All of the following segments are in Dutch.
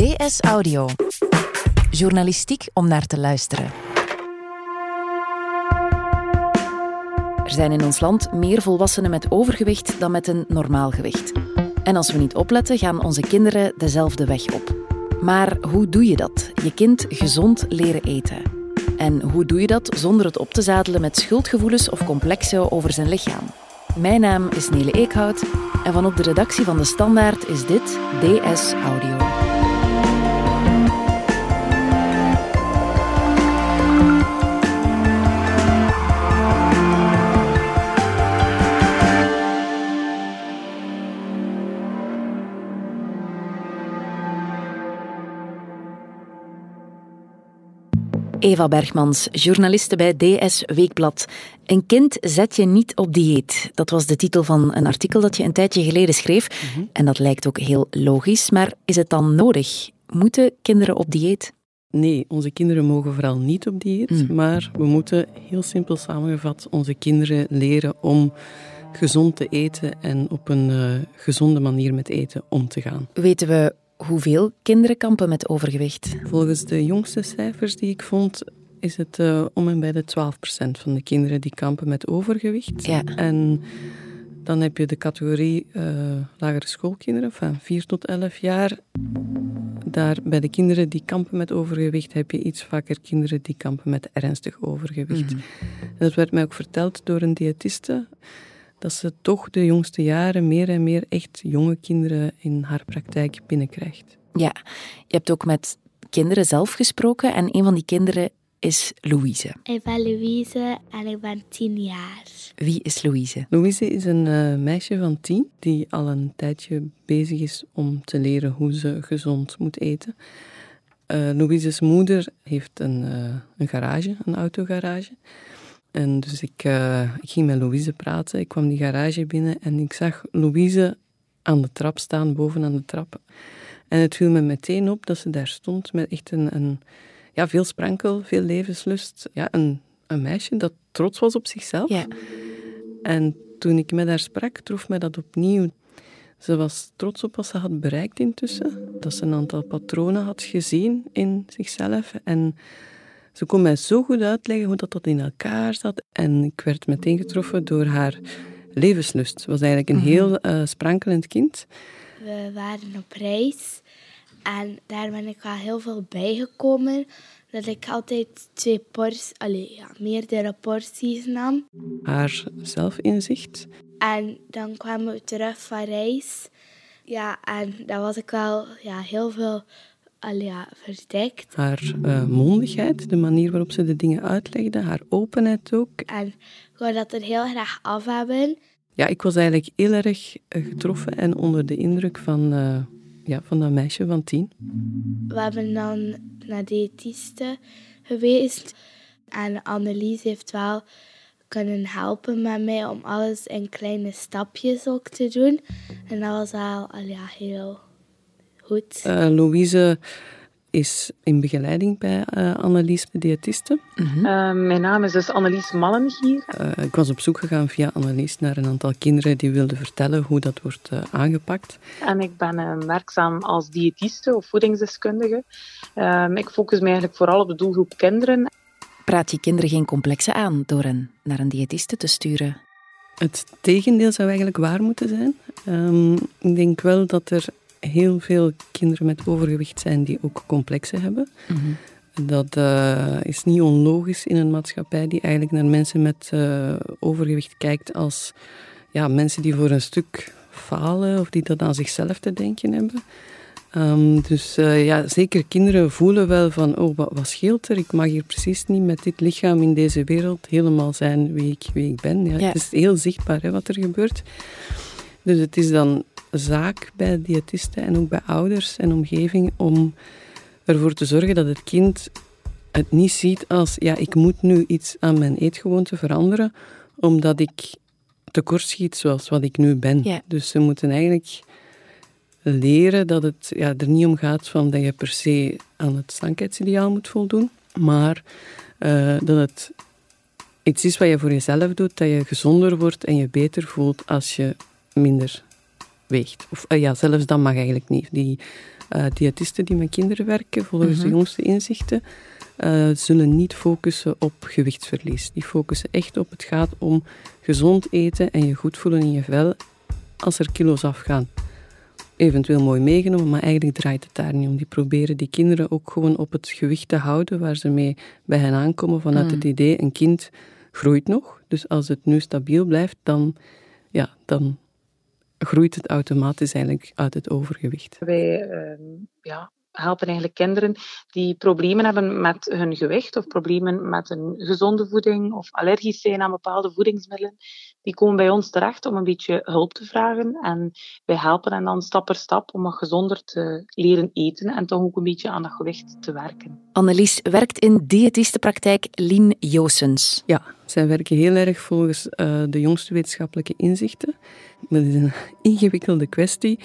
DS Audio. Journalistiek om naar te luisteren. Er zijn in ons land meer volwassenen met overgewicht dan met een normaal gewicht. En als we niet opletten, gaan onze kinderen dezelfde weg op. Maar hoe doe je dat? Je kind gezond leren eten. En hoe doe je dat zonder het op te zadelen met schuldgevoelens of complexen over zijn lichaam? Mijn naam is Nele Eekhout en van op de redactie van De Standaard is dit DS Audio. Eva Bergmans, journaliste bij DS Weekblad. Een kind zet je niet op dieet. Dat was de titel van een artikel dat je een tijdje geleden schreef. Mhm. En dat lijkt ook heel logisch, maar is het dan nodig? Moeten kinderen op dieet? Nee, onze kinderen mogen vooral niet op dieet, mm. maar we moeten heel simpel samengevat onze kinderen leren om gezond te eten en op een uh, gezonde manier met eten om te gaan. Weten we hoeveel kinderen kampen met overgewicht? Volgens de jongste cijfers die ik vond, is het uh, om en bij de 12% van de kinderen die kampen met overgewicht. Ja. En dan heb je de categorie uh, lagere schoolkinderen van 4 tot 11 jaar. Daar bij de kinderen die kampen met overgewicht heb je iets vaker kinderen die kampen met ernstig overgewicht. Mm En dat werd mij ook verteld door een diëtiste dat ze toch de jongste jaren meer en meer echt jonge kinderen in haar praktijk binnenkrijgt. Ja, je hebt ook met kinderen zelf gesproken en een van die kinderen is Louise. Ik ben Louise en ik ben tien jaar. Wie is Louise? Louise is een uh, meisje van tien die al een tijdje bezig is om te leren hoe ze gezond moet eten. Uh, Louise's moeder heeft een, uh, een garage, een autogarage. En dus ik, uh, ik ging met Louise praten. Ik kwam die garage binnen en ik zag Louise aan de trap staan, boven aan de trap. En het viel me meteen op dat ze daar stond met echt een, een ja, veel sprankel, veel levenslust. Ja, een, een meisje dat trots was op zichzelf. Ja. En toen ik met haar sprak, trof mij dat opnieuw. Ze was trots op wat ze had bereikt intussen. Dat ze een aantal patronen had gezien in zichzelf. En ze kon mij zo goed uitleggen hoe dat, dat in elkaar zat. En ik werd meteen getroffen door haar levenslust. Ze was eigenlijk een mhm. heel uh, sprankelend kind. We waren op reis en daar ben ik wel heel veel bijgekomen. Dat ik altijd twee porties, allee, ja, meerdere porties nam. Haar zelfinzicht. En dan kwamen we terug van reis. Ja, en daar was ik wel ja, heel veel Alia verdekt. Haar uh, mondigheid, de manier waarop ze de dingen uitlegde, haar openheid ook. En ik wou dat er heel graag af hebben. Ja, ik was eigenlijk heel erg eh, getroffen en onder de indruk van, uh, ja, van dat meisje van tien. We hebben dan naar diëtiste geweest. En Annelies heeft wel kunnen helpen met mij om alles in kleine stapjes ook te doen. En dat was al, al ja, heel goed. Uh, Louise is in begeleiding bij uh, Annelies, de diëtiste. Uh, mijn naam is dus Annelies Mallengier. Uh, ik was op zoek gegaan via Annelies naar een aantal kinderen die wilden vertellen hoe dat wordt aangepakt. En ik ben werkzaam als diëtiste of voedingsdeskundige. Ehm, ik focus me eigenlijk vooral op de doelgroep kinderen. Praat je kinderen geen complexen aan door hen naar een diëtiste te sturen? Het tegendeel zou eigenlijk waar moeten zijn. Um, ik denk wel dat er heel veel kinderen met overgewicht zijn die ook complexen hebben. Mhm. Dat uh, is niet onlogisch in een maatschappij die eigenlijk naar mensen met uh, overgewicht kijkt als ja, mensen die voor een stuk falen of die dat aan zichzelf te denken hebben. Um, dus uh, ja, zeker kinderen voelen wel van, oh, wat, wat, scheelt er? Ik mag hier precies niet met dit lichaam in deze wereld helemaal zijn wie ik, wie ik ben. Ja, ja. Het is heel zichtbaar hè, wat er gebeurt. Dus het is dan zaak bij diëtisten en ook bij ouders en omgeving om ervoor te zorgen dat het kind het niet ziet als ja, ik moet nu iets aan mijn eetgewoonte veranderen omdat ik tekortschiet zoals wat ik nu ben. Dus ze moeten eigenlijk leren dat het ja, er niet om gaat van dat je per se aan het slankheidsideaal moet voldoen, maar uh, dat het iets is wat je voor jezelf doet, dat je gezonder wordt en je beter voelt als je minder weegt. Of ja, zelfs dat mag eigenlijk niet. Die diëtisten die met kinderen werken, volgens de mhm. jongste inzichten, zullen niet focussen op gewichtsverlies. Die focussen echt op het gaat om gezond eten en je goed voelen in je vel als er kilo's afgaan eventueel mooi meegenomen, maar eigenlijk draait het daar niet om. Die proberen die kinderen ook gewoon op het gewicht te houden waar ze mee bij hen aankomen vanuit mm. het idee, een kind groeit nog, dus als het nu stabiel blijft, dan, ja, dan groeit het automatisch eigenlijk uit het overgewicht. Wij uh, ja, helpen eigenlijk kinderen die problemen hebben met hun gewicht of problemen met een gezonde voeding of allergisch zijn aan bepaalde voedingsmiddelen. Die komen bij ons terecht om een beetje hulp te vragen en wij helpen hen dan stap per stap om wat gezonder te leren eten en toch ook een beetje aan dat gewicht te werken. Annelies werkt in diëtistenpraktijk Lien Joosens. Ja, zij werken heel erg volgens uh, de jongste wetenschappelijke inzichten. Dat is een ingewikkelde kwestie.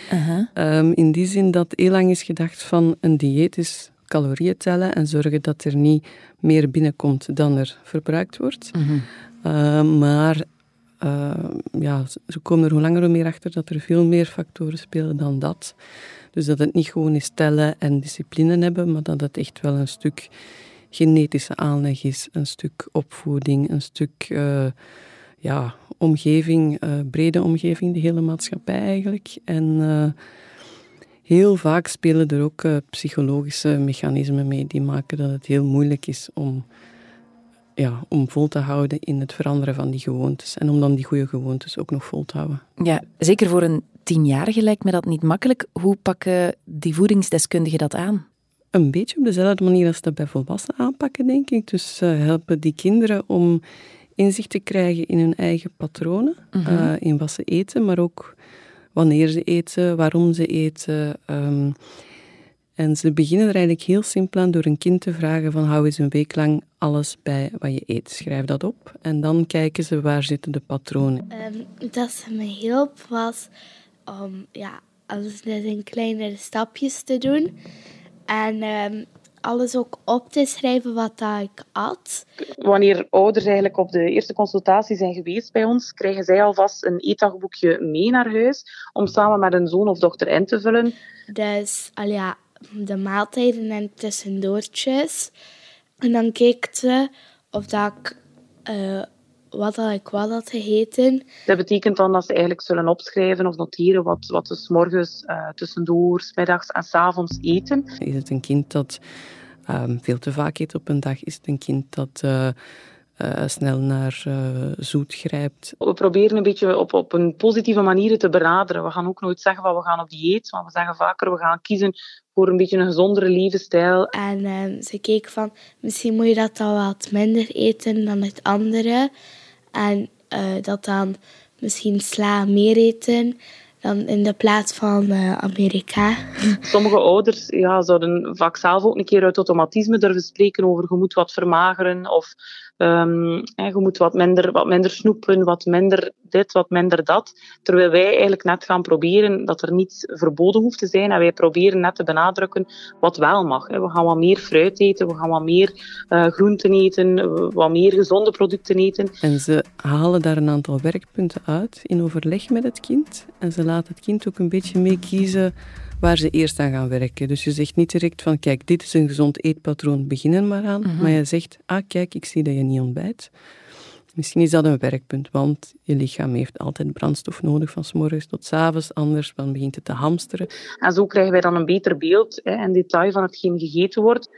Ehm, in die zin dat heel lang is gedacht van een dieet is calorieën tellen en zorgen dat er niet meer binnenkomt dan er verbruikt wordt. Mhm. Ehm, maar uh, ja, ze komen er hoe langer hoe meer achter dat er veel meer factoren spelen dan dat. Dus dat het niet gewoon is tellen en discipline hebben, maar dat het echt wel een stuk genetische aanleg is, een stuk opvoeding, een stuk uh, ja, omgeving, uh, brede omgeving, de hele maatschappij eigenlijk. En heel vaak spelen er ook psychologische mechanismen mee die maken dat het heel moeilijk is om, ja, om vol te houden in het veranderen van die gewoontes. En om dan die goede gewoontes ook nog vol te houden. Ja, zeker voor een tienjarige lijkt me dat niet makkelijk. Hoe pakken die voedingsdeskundigen dat aan? Een beetje op dezelfde manier als dat bij volwassenen aanpakken, denk ik. Dus uh, helpen die kinderen om inzicht te krijgen in hun eigen patronen, mhm. eh, in wat ze eten, maar ook wanneer ze eten, waarom ze eten. Ehm, en ze beginnen er eigenlijk heel simpel aan door een kind te vragen van hou eens een week lang alles bij wat je eet. Schrijf dat op en dan kijken ze waar zitten de patronen. Um, dat ze me hielp was om ja, alles in kleinere stapjes te doen. En ehm, alles ook op te schrijven wat dat ik at. Wanneer ouders eigenlijk op de eerste consultatie zijn geweest bij ons, krijgen zij alvast een eetdagboekje mee naar huis om samen met een zoon of dochter in te vullen. Dus al ja, de maaltijden en tussendoortjes. En dan keek ze of dat ik uh, wat had ik wel had gegeten. Dat betekent dan dat ze eigenlijk zullen opschrijven of noteren wat, wat ze s morgens, uh, tussendoor, middags en s avonds eten. Is het een kind dat um, veel te vaak eet op een dag? Is het een kind dat... Uh, uh, snel naar uh, zoet grijpt. We proberen een beetje op, op een positieve manier te benaderen. We gaan ook nooit zeggen van we gaan op dieet, maar we zeggen vaker we gaan kiezen voor een beetje een gezondere levensstijl. En uh, ze keek van misschien moet je dat dan wat minder eten dan het andere. En uh, dat dan misschien sla meer eten dan in de plaats van uh, Amerika. Sommige ouders ja, zouden vaak zelf ook een keer uit automatisme durven spreken over je moet wat vermageren of um, je moet wat minder, wat minder snoepen, wat minder dit, wat minder dat. Terwijl wij eigenlijk net gaan proberen dat er niets verboden hoeft te zijn en wij proberen net te benadrukken wat wel mag. We gaan wat meer fruit eten, we gaan wat meer uh, groenten eten, wat meer gezonde producten eten. En ze halen daar een aantal werkpunten uit in overleg met het kind en ze laten het kind ook een beetje mee kiezen waar ze eerst aan gaan werken. Dus je zegt niet direct van, kijk, dit is een gezond eetpatroon, begin er maar aan. Mhm. Maar je zegt, ah, kijk, ik zie dat je niet ontbijt. Misschien is dat een werkpunt, want je lichaam heeft altijd brandstof nodig van s morgens tot s avonds, anders dan begint het te hamsteren. En zo krijgen wij dan een beter beeld en detail van hetgeen gegeten wordt.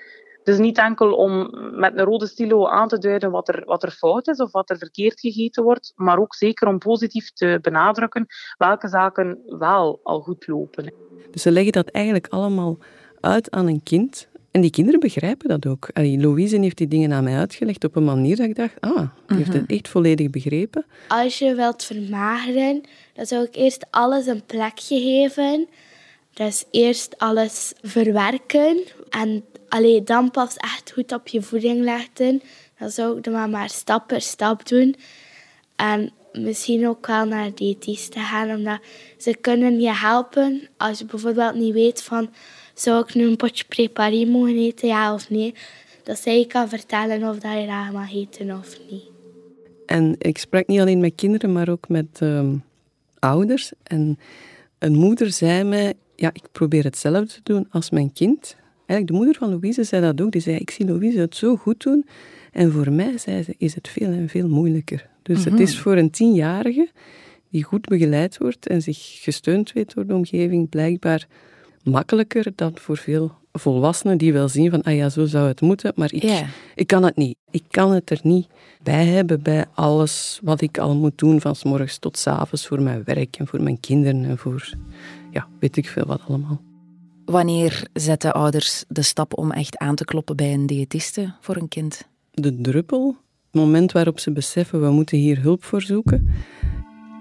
Het is niet enkel om met een rode stilo aan te duiden wat er, wat er fout is of wat er verkeerd gegeten wordt, maar ook zeker om positief te benadrukken welke zaken wel al goed lopen. Dus ze leggen dat eigenlijk allemaal uit aan een kind. En die kinderen begrijpen dat ook. Louise heeft die dingen aan mij uitgelegd op een manier dat ik dacht, ah, die heeft het mhm. echt volledig begrepen. Als je wilt vermageren, dan zou ik eerst alles een plekje geven. Dus eerst alles verwerken. En allee, dan pas echt goed op je voeding leggen. Dan zou ik dan maar stap per stap doen. En misschien ook wel naar diëtisten gaan, omdat ze kunnen je helpen als je bijvoorbeeld niet weet van zou ik nu een potje preparé mogen eten, ja of nee. Dat zij je kan vertellen of dat je dat mag eten of niet. En ik sprak niet alleen met kinderen, maar ook met ehm, ouders. En een moeder zei mij, ja, ik probeer hetzelfde te doen als mijn kind. Eigenlijk de moeder van Louise zei dat ook. Die zei, ik zie Louise het zo goed doen. En voor mij, zei ze, is het veel en veel moeilijker. Dus het is mhm. voor een tienjarige die goed begeleid wordt en zich gesteund weet door de omgeving, blijkbaar makkelijker dan voor veel volwassenen die wel zien van, ah ja, zo zou het moeten, maar ik, ik kan het niet. Ik kan het er niet bij hebben bij alles wat ik al moet doen van s morgens tot s avonds voor mijn werk en voor mijn kinderen en voor, ja, weet ik veel wat allemaal. Wanneer zetten ouders de stap om echt aan te kloppen bij een diëtiste voor een kind? De druppel, het moment waarop ze beseffen, we moeten hier hulp voor zoeken,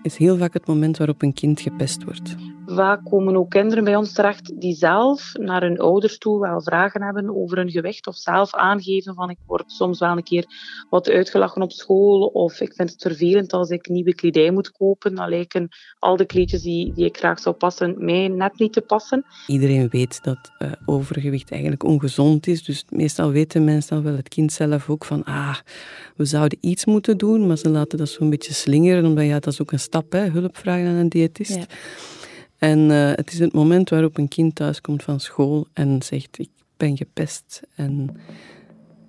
is heel vaak het moment waarop een kind gepest wordt. Vaak komen ook kinderen bij ons terecht die zelf naar hun ouders toe wel vragen hebben over hun gewicht of zelf aangeven van ik word soms wel een keer wat uitgelachen op school of ik vind het vervelend als ik nieuwe kledij moet kopen. Dan lijken al de kleedjes die, die ik graag zou passen mij net niet te passen. Iedereen weet dat uh, overgewicht eigenlijk ongezond is, dus meestal weten mensen dan wel, het kind zelf ook, van ah, we zouden iets moeten doen, maar ze laten dat zo'n beetje slingeren, omdat ja, dat is ook een stap, hè, hulp vragen aan een diëtist. Ja. En eh, het is het moment waarop een kind thuiskomt van school en zegt: Ik ben gepest. En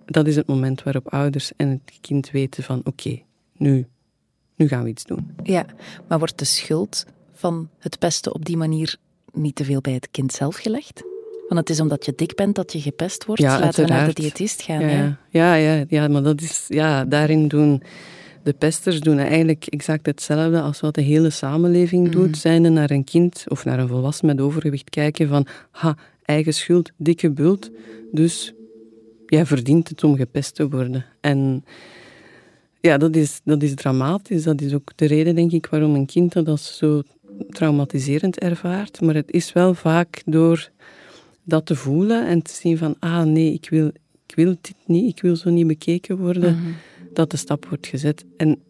dat is het moment waarop ouders en het kind weten: van oké, nu, nu gaan we iets doen. Ja, maar wordt de schuld van het pesten op die manier niet te veel bij het kind zelf gelegd? Want het is omdat je dik bent dat je gepest wordt. Ja, Laten we naar de diëtist gaan. Ja, ja, ja, ja, maar dat is, ja, daarin doen de pesters doen eigenlijk exact hetzelfde als wat de hele samenleving mhm. doet. Zijn er naar een kind of naar een volwassen met overgewicht kijken van, ha, eigen schuld, dikke bult, dus jij verdient het om gepest te worden. En ja, dat is, dat is dramatisch. Dat is ook de reden, denk ik, waarom een kind dat als zo traumatiserend ervaart. Maar het is wel vaak door dat te voelen en te zien van, ah nee, ik wil, ik wil dit niet, ik wil zo niet bekeken worden. Mhm dat de stap wordt gezet. En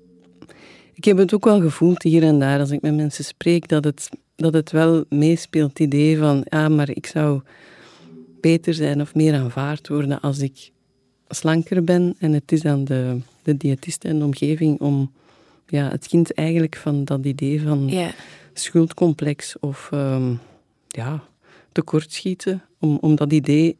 ik heb het ook wel gevoeld hier en daar als ik met mensen spreek, dat het, dat het wel meespeelt, het idee van, ja, maar ik zou beter zijn of meer aanvaard worden als ik slanker ben. En het is aan de, de diëtist en de omgeving om ja, het kind eigenlijk van dat idee van schuldcomplex of um, ja, tekortschieten, om, om dat idee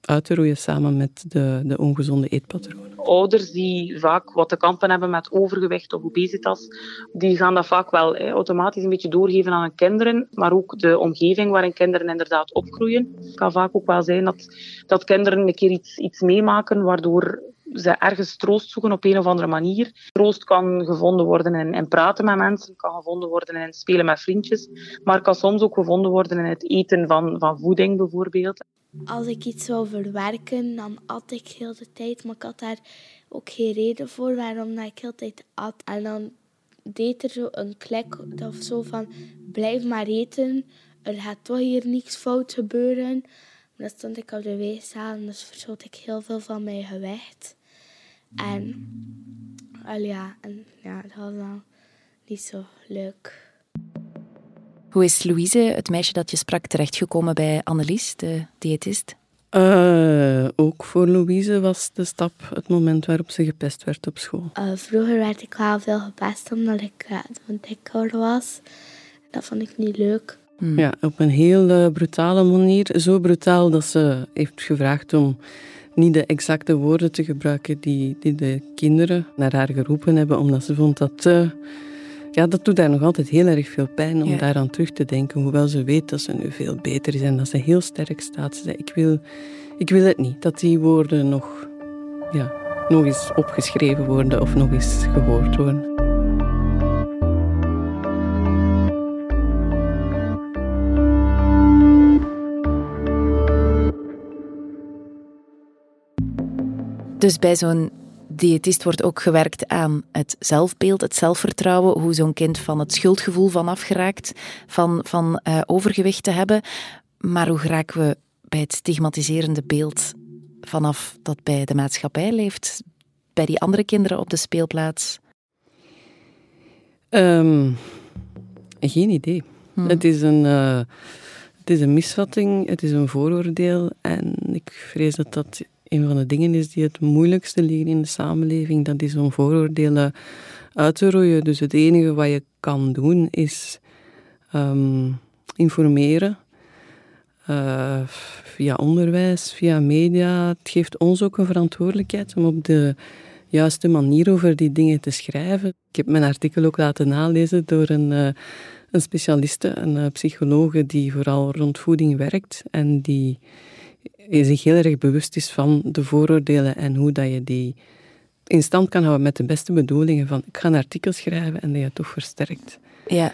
uit te roeien samen met de, de ongezonde eetpatronen ouders die vaak wat te kampen hebben met overgewicht of obesitas, die gaan dat vaak wel automatisch een beetje doorgeven aan hun kinderen, maar ook de omgeving waarin kinderen inderdaad opgroeien. Het kan vaak ook wel zijn dat, dat kinderen een keer iets, iets meemaken waardoor ze ergens troost zoeken op een of andere manier. Troost kan gevonden worden in, in praten met mensen, kan gevonden worden in spelen met vriendjes, maar kan soms ook gevonden worden in het eten van, van voeding bijvoorbeeld. Als ik iets zou verwerken, dan at ik heel de tijd, maar ik had daar ook geen reden voor waarom ik heel de tijd at. En dan deed er zo een klik of zo van, blijf maar eten, er gaat toch hier niks fout gebeuren. Maar dan stond ik op de weegzaal en dus verschoot ik heel veel van mijn gewicht. En, al ja, en ja, dat was dan niet zo leuk. Hoe is Louise, het meisje dat je sprak, terechtgekomen bij Annelies, de diëtist? Uh, ook voor Louise was de stap het moment waarop ze gepest werd op school. Uh, vroeger werd ik wel veel gepest omdat ik uh, dikker was. Dat vond ik niet leuk. Hmm. Ja, op een heel brutale manier. Zo brutaal dat ze heeft gevraagd om niet de exacte woorden te gebruiken die, die de kinderen naar haar geroepen hebben, omdat ze vond dat te ja, dat doet haar nog altijd heel erg veel pijn om ja. daaraan terug te denken. Hoewel ze weet dat ze nu veel beter is en dat ze heel sterk staat. Ze zei, ik wil, ik wil het niet dat die woorden nog, ja, nog eens opgeschreven worden of nog eens gehoord worden. Dus bij zo'n diëtist wordt ook gewerkt aan het zelfbeeld, het zelfvertrouwen, hoe zo'n kind van het schuldgevoel vanaf geraakt, van, van uh, overgewicht te hebben. Maar hoe geraken we bij het stigmatiserende beeld vanaf dat bij de maatschappij leeft, bij die andere kinderen op de speelplaats? Um, geen idee. Hmm. Het, is een, uh, het is een misvatting, het is een vooroordeel en ik vrees dat dat een van de dingen is die het moeilijkste liggen in de samenleving. Dat is om vooroordelen uit te roeien. Dus het enige wat je kan doen is Ehm, informeren. Uh, via onderwijs, via media. Het geeft ons ook een verantwoordelijkheid om op de juiste manier over die dingen te schrijven. Ik heb mijn artikel ook laten nalezen door een, uh, een specialiste, een uh, psychologe die vooral rond voeding werkt en die zich heel erg bewust is van de vooroordelen en hoe dat je die in stand kan houden met de beste bedoelingen van ik ga een artikel schrijven en dat je toch versterkt. Ja.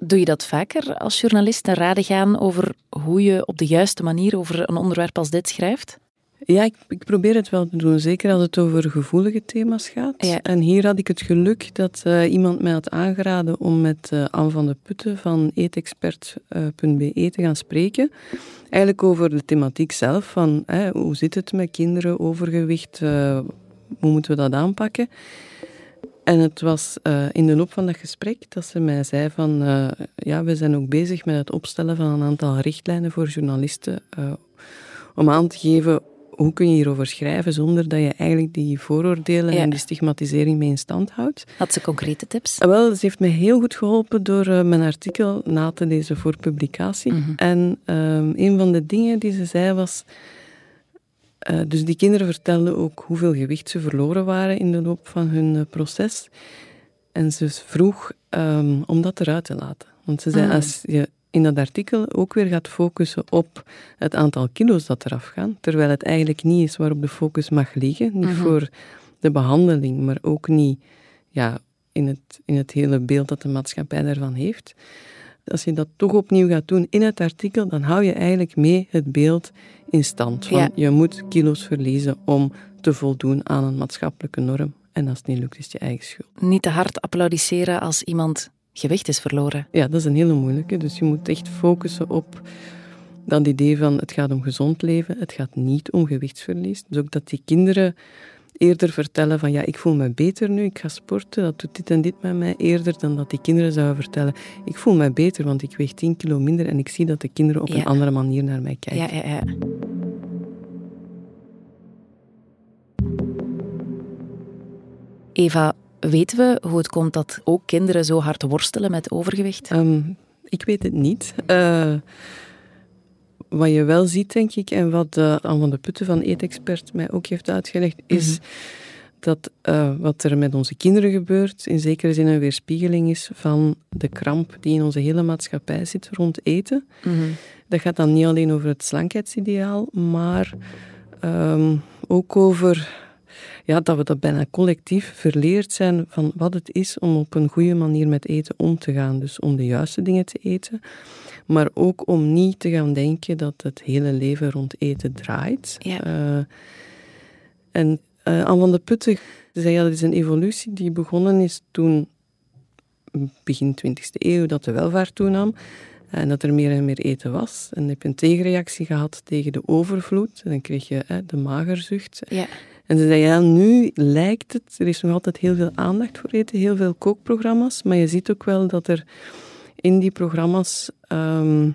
Doe je dat vaker als journalist naar raden gaan over hoe je op de juiste manier over een onderwerp als dit schrijft? Ja, ik, ik, probeer het wel te doen, zeker als het over gevoelige thema's gaat. En hier had ik het geluk dat uh, iemand mij had aangeraden om met uh, Anne van de Putten van eetexpert.be te gaan spreken. Eigenlijk over de thematiek zelf, van hoe zit het met kinderen, overgewicht, uh, hoe moeten we dat aanpakken. En het was in de loop van dat gesprek dat ze mij zei van, ja, we zijn ook bezig met het opstellen van een aantal richtlijnen voor journalisten om aan te geven hoe kun je hierover schrijven zonder dat je eigenlijk die vooroordelen en die stigmatisering mee in stand houdt? Had ze concrete tips? Ah, wel, ze heeft me heel goed geholpen door uh, mijn artikel na te lezen voor publicatie. Mhm. En um, een van de dingen die ze zei was... Uh, dus die kinderen vertelden ook hoeveel gewicht ze verloren waren in de loop van hun uh, proces. En ze vroeg um, om dat eruit te laten. Want ze zei, mm. als je in dat artikel ook weer gaat focussen op het aantal kilo's dat eraf gaan, terwijl het eigenlijk niet is waarop de focus mag liggen, niet mhm. voor de behandeling, maar ook niet ja, in, het, in het hele beeld dat de maatschappij daarvan heeft. Als je dat toch opnieuw gaat doen in het artikel, dan hou je eigenlijk mee het beeld in stand. Van Je moet kilo's verliezen om te voldoen aan een maatschappelijke norm. En als het niet lukt, is het je eigen schuld. Niet te hard applaudisseren als iemand gewicht is verloren. Ja, dat is een hele moeilijke. Dus je moet echt focussen op dat idee van het gaat om gezond leven, het gaat niet om gewichtsverlies. Dus ook dat die kinderen eerder vertellen van ja, ik voel me beter nu, ik ga sporten, dat doet dit en dit met mij, eerder dan dat die kinderen zouden vertellen, ik voel me beter, want ik weeg 10 kilo minder en ik zie dat de kinderen op een andere manier naar mij kijken. Ja, ja, ja. Eva, Weten we hoe het komt dat ook kinderen zo hard worstelen met overgewicht? Ehm, ik weet het niet. Uh, wat je wel ziet, denk ik, en wat uh, Anne van de Putten van Eetexpert mij ook heeft uitgelegd, is mhm. dat uh, wat er met onze kinderen gebeurt, in zekere zin een weerspiegeling is van de kramp die in onze hele maatschappij zit rond eten. Mhm. Dat gaat dan niet alleen over het slankheidsideaal, maar um, ook over ja, dat we dat bijna collectief verleerd zijn van wat het is om op een goede manier met eten om te gaan. Dus om de juiste dingen te eten, maar ook om niet te gaan denken dat het hele leven rond eten draait. Ja. Uh, en uh, Anne van de Putten zei, ja, dat is een evolutie die begonnen is toen, begin 20e eeuw, dat de welvaart toenam. En dat er meer en meer eten was. En dan heb je een tegenreactie gehad tegen de overvloed. En dan kreeg je hè, de magerzucht. Ja. En ze zei, ja, nu lijkt het, er is nog altijd heel veel aandacht voor eten, heel veel kookprogramma's, maar je ziet ook wel dat er in die programma's um,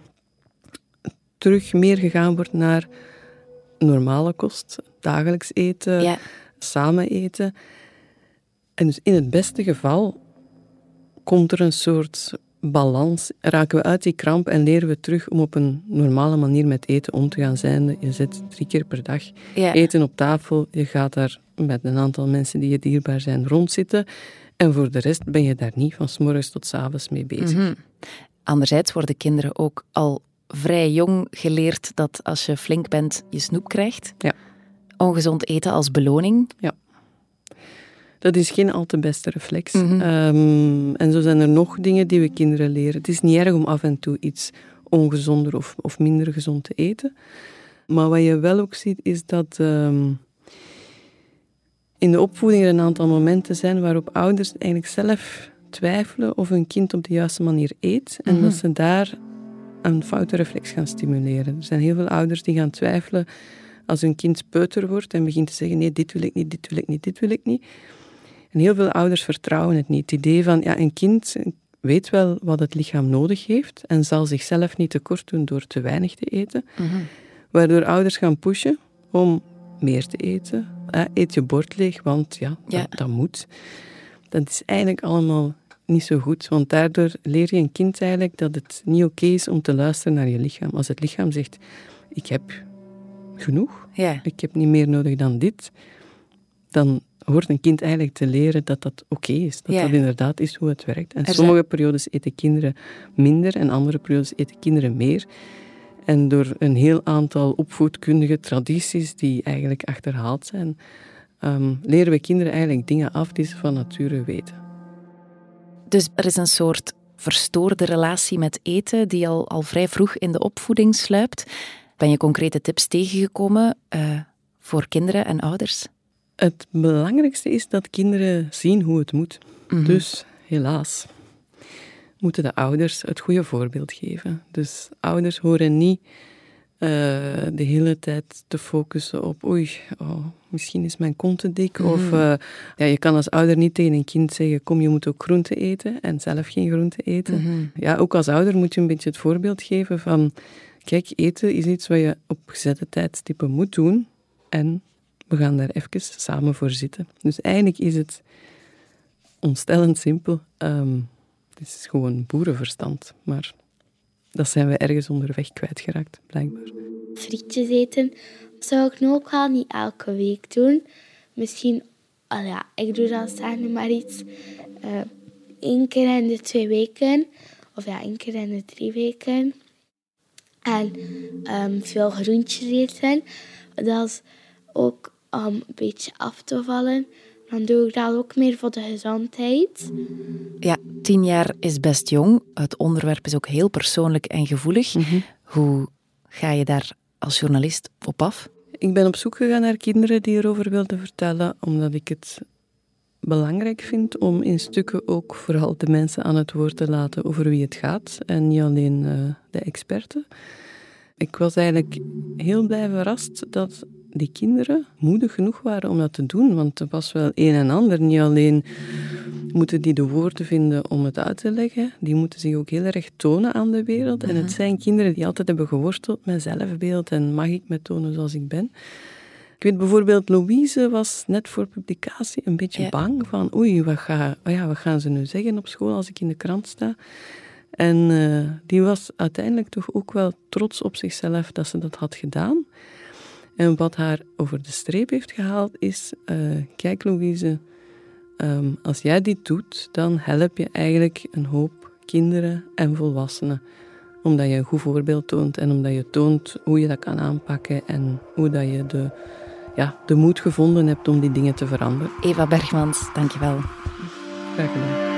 terug meer gegaan wordt naar normale kost, dagelijks eten, ja. samen eten. En dus in het beste geval komt er een soort balans. Raken we uit die kramp en leren we terug om op een normale manier met eten om te gaan zijn. Je zet drie keer per dag eten op tafel. Je gaat daar met een aantal mensen die je dierbaar zijn rondzitten. En voor de rest ben je daar niet van s morgens tot s avonds mee bezig. Mm Anderzijds worden kinderen ook al vrij jong geleerd dat als je flink bent, je snoep krijgt. Ja. Ongezond eten als beloning. Ja. Dat is geen al te beste reflex. Mhm. Ehm, en zo zijn er nog dingen die we kinderen leren. Het is niet erg om af en toe iets ongezonder of, of minder gezond te eten. Maar wat je wel ook ziet, is dat ehm, in de opvoeding er een aantal momenten zijn waarop ouders eigenlijk zelf twijfelen of hun kind op de juiste manier eet. En dat mhm. ze daar een foute reflex gaan stimuleren. Er zijn heel veel ouders die gaan twijfelen als hun kind peuter wordt en begint te zeggen: nee, dit wil ik niet, dit wil ik niet, dit wil ik niet. En heel veel ouders vertrouwen het niet. Het idee van, ja, een kind weet wel wat het lichaam nodig heeft en zal zichzelf niet tekort doen door te weinig te eten. Mhm. Waardoor ouders gaan pushen om meer te eten. eet je bord leeg, want ja, Dat, dat, moet. Dat is eigenlijk allemaal niet zo goed. Want daardoor leer je een kind eigenlijk dat het niet oké is om te luisteren naar je lichaam. Als het lichaam zegt, ik heb genoeg, Ja. ik heb niet meer nodig dan dit, dan hoort een kind eigenlijk te leren dat dat oké is. Dat Ja. dat inderdaad is hoe het werkt. En Er zijn- sommige periodes eten kinderen minder en andere periodes eten kinderen meer. En door een heel aantal opvoedkundige tradities die eigenlijk achterhaald zijn, ehm, leren we kinderen eigenlijk dingen af die ze van nature weten. Dus er is een soort verstoorde relatie met eten die al, al vrij vroeg in de opvoeding sluipt. Ben je concrete tips tegengekomen eh, voor kinderen en ouders? Het belangrijkste is dat kinderen zien hoe het moet. Mhm. Dus helaas moeten de ouders het goede voorbeeld geven. Dus ouders horen niet eh, de hele tijd te focussen op oei, oh, misschien is mijn kont te dik. Of Mhm. eh, ja, je kan als ouder niet tegen een kind zeggen kom, je moet ook groente eten en zelf geen groente eten. Mhm. Ja, ook als ouder moet je een beetje het voorbeeld geven van kijk, eten is iets wat je op gezette tijdstippen moet doen en we gaan daar even samen voor zitten. Dus eigenlijk is het ontstellend simpel. Ehm, het is gewoon boerenverstand, maar dat zijn we ergens onderweg kwijtgeraakt, blijkbaar. Frietjes eten zou ik nu ook wel niet elke week doen. Misschien, al ja, ik doe zeg nu maar iets. eh één keer in de twee weken. Of ja, één keer in de drie weken. En ehm, veel groentjes eten. Dat is ook om een beetje af te vallen. Dan doe ik dat ook meer voor de gezondheid. Ja, tien jaar is best jong. Het onderwerp is ook heel persoonlijk en gevoelig. Hoe ga je daar als journalist op af? Ik ben op zoek gegaan naar kinderen die erover wilden vertellen, omdat ik het belangrijk vind om in stukken ook vooral de mensen aan het woord te laten over wie het gaat en niet alleen eh, de experten. Ik was eigenlijk heel blij verrast dat die kinderen moedig genoeg waren om dat te doen, want er was wel een en ander. Niet alleen moeten die de woorden vinden om het uit te leggen, die moeten zich ook heel erg tonen aan de wereld. En het zijn kinderen die altijd hebben geworsteld met zelfbeeld en mag ik me tonen zoals ik ben. Ik weet bijvoorbeeld, Louise was net voor publicatie een beetje Ja. bang van oei, wat, ga, oh ja, wat gaan ze nu zeggen op school als ik in de krant sta? En eh, die was uiteindelijk toch ook wel trots op zichzelf dat ze dat had gedaan. En wat haar over de streep heeft gehaald is, eh, kijk Louise, ehm, als jij dit doet, dan help je eigenlijk een hoop kinderen en volwassenen. Omdat je een goed voorbeeld toont en omdat je toont hoe je dat kan aanpakken en hoe dat je de, ja, de moed gevonden hebt om die dingen te veranderen. Eva Bergmans, dankjewel. Graag gedaan.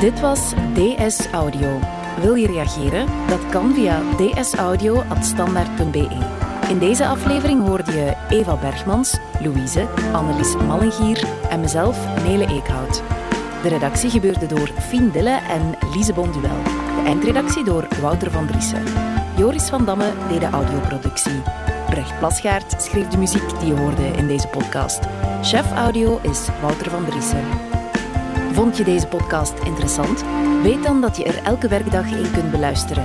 Dit was DS Audio. Wil je reageren? Dat kan via dsaudio.standaard.be. In deze aflevering hoorde je Eva Bergmans, Louise, Annelies Mallengier en mezelf, Nele Eekhout. De redactie gebeurde door Fien Dille en Lise Bonduel. De eindredactie door Wouter van Driessen. Joris van Damme deed de audioproductie. Brecht Plasgaard schreef de muziek die je hoorde in deze podcast. Chef audio is Wouter van Driessen. Vond je deze podcast interessant? Weet dan dat je er elke werkdag in kunt beluisteren.